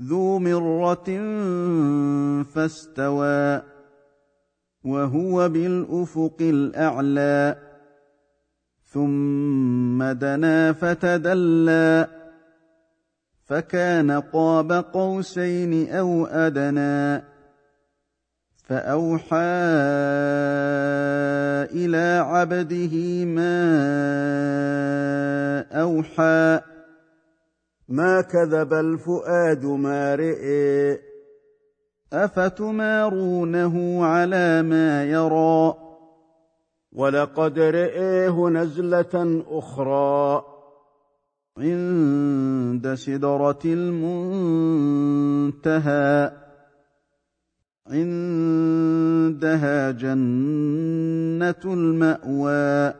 ذو مرة فاستوى وهو بالأفق الأعلى ثم دنا فتدلى فكان قاب قوسين أو أدنى فأوحى إلى عبده ما أوحى. ما كذب الفؤاد ما رئي أفتمارونه على ما يرى؟ ولقد رئيه نزلة أخرى. عند سدرة المنتهى. عندها جنة المأوى.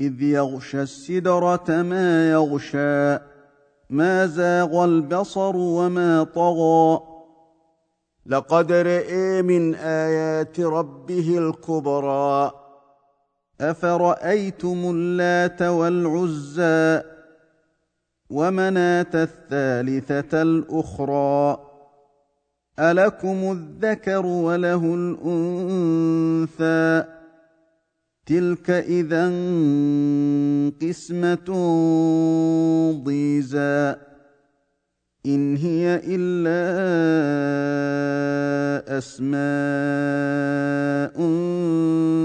إذ يغشى السدرة ما يغشى. ما زاغ البصر وما طغى. لقد رئي من آيات ربه الكبرى. أفرأيتم اللات والعزى ومناة الثالثة الأخرى؟ ألكم الذكر وله الأنثى؟ تلك إذا قسمة ضيزى. إن هي إلا أسماء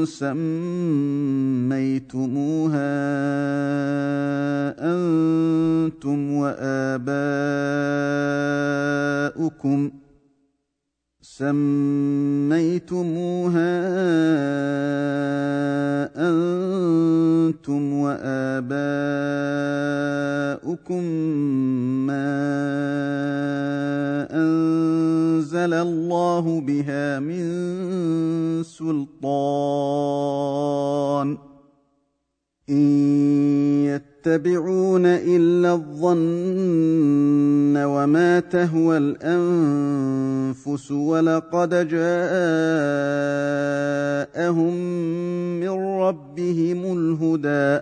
سميتموها أنتم وآباؤكم. سميتموها واباؤكم ما أنزل الله بها من سلطان. إن يتبعون إلا الظن وما تهوى الأنفس ولقد جاءهم من ربهم الهدى.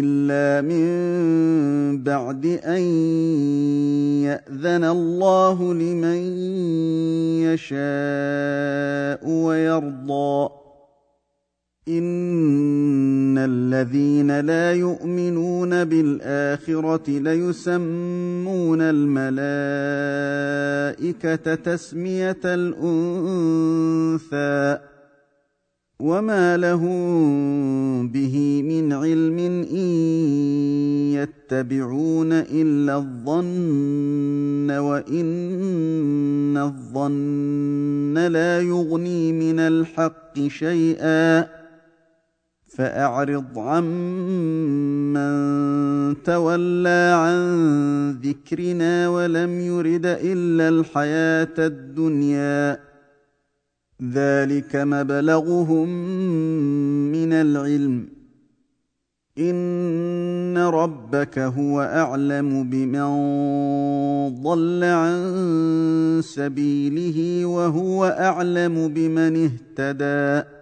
إلا من بعد أن يأذن الله لمن يشاء ويرضى. إن الذين لا يؤمنون بالآخرة ليسمون الملائكة تسمية الأنثى. وما لهم به من علم ان يتبعون الا الظن وان الظن لا يغني من الحق شيئا فاعرض عمن تولى عن ذكرنا ولم يرد الا الحياة الدنيا ذلك مبلغهم من العلم. إن ربك هو أعلم بمن ضل عن سبيله وهو أعلم بمن اهتدى.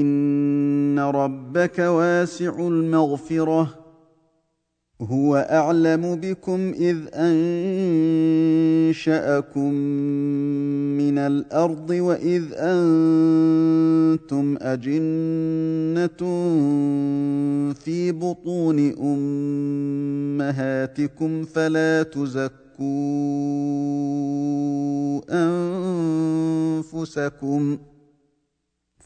ان ربك واسع المغفره هو اعلم بكم اذ انشاكم من الأرض واذ أنتم اجنه في بطون امهاتكم فلا تزكوا انفسكم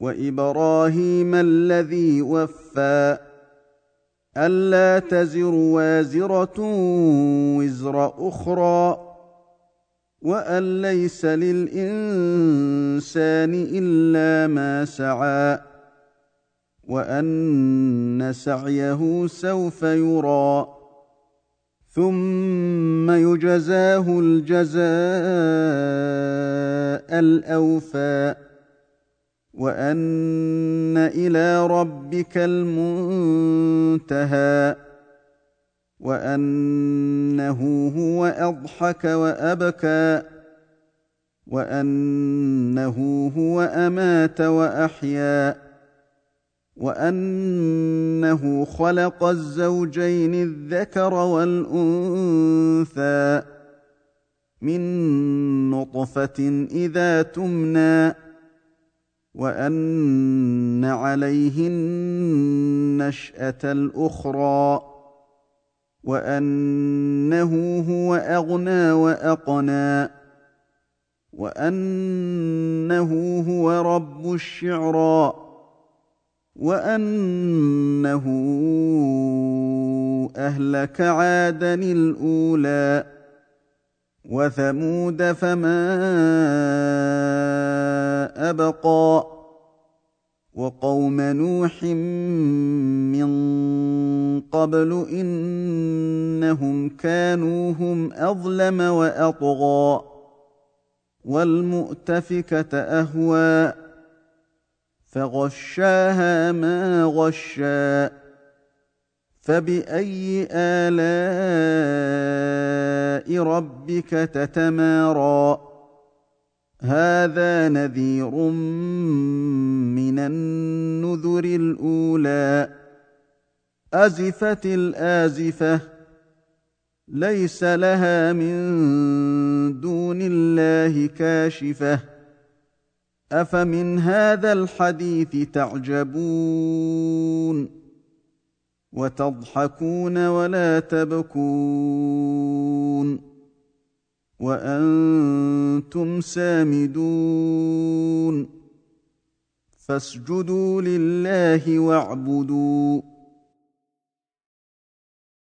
وإبراهيم الذي وفى ألا تزر وازرة وزر أخرى وأن ليس للإنسان إلا ما سعى وأن سعيه سوف يرى ثم يجزاه الجزاء الأوفى وأن إلى ربك المنتهى وأنه هو أضحك وأبكى وأنه هو أمات وأحيا وأنه خلق الزوجين الذكر والأنثى من نطفة إذا تمنى وأن عليه النشأة الأخرى وأنه هو أغنى وأقنى وأنه هو رب الشعرى وأنه أهلك عادا الأولى. وثمود فما أبقى وقوم نوح من قبل إنهم كانوا هم أظلم وأطغى والمؤتفكة أهوى فغشاها ما غشّى فباي الاء ربك تتمارى؟ هذا نذير من النذر الاولى. ازفت الازفه ليس لها من دون الله كاشفه. افمن هذا الحديث تعجبون؟ وتضحكون ولا تبكون وأنتم سامدون فاسجدوا لله واعبدوا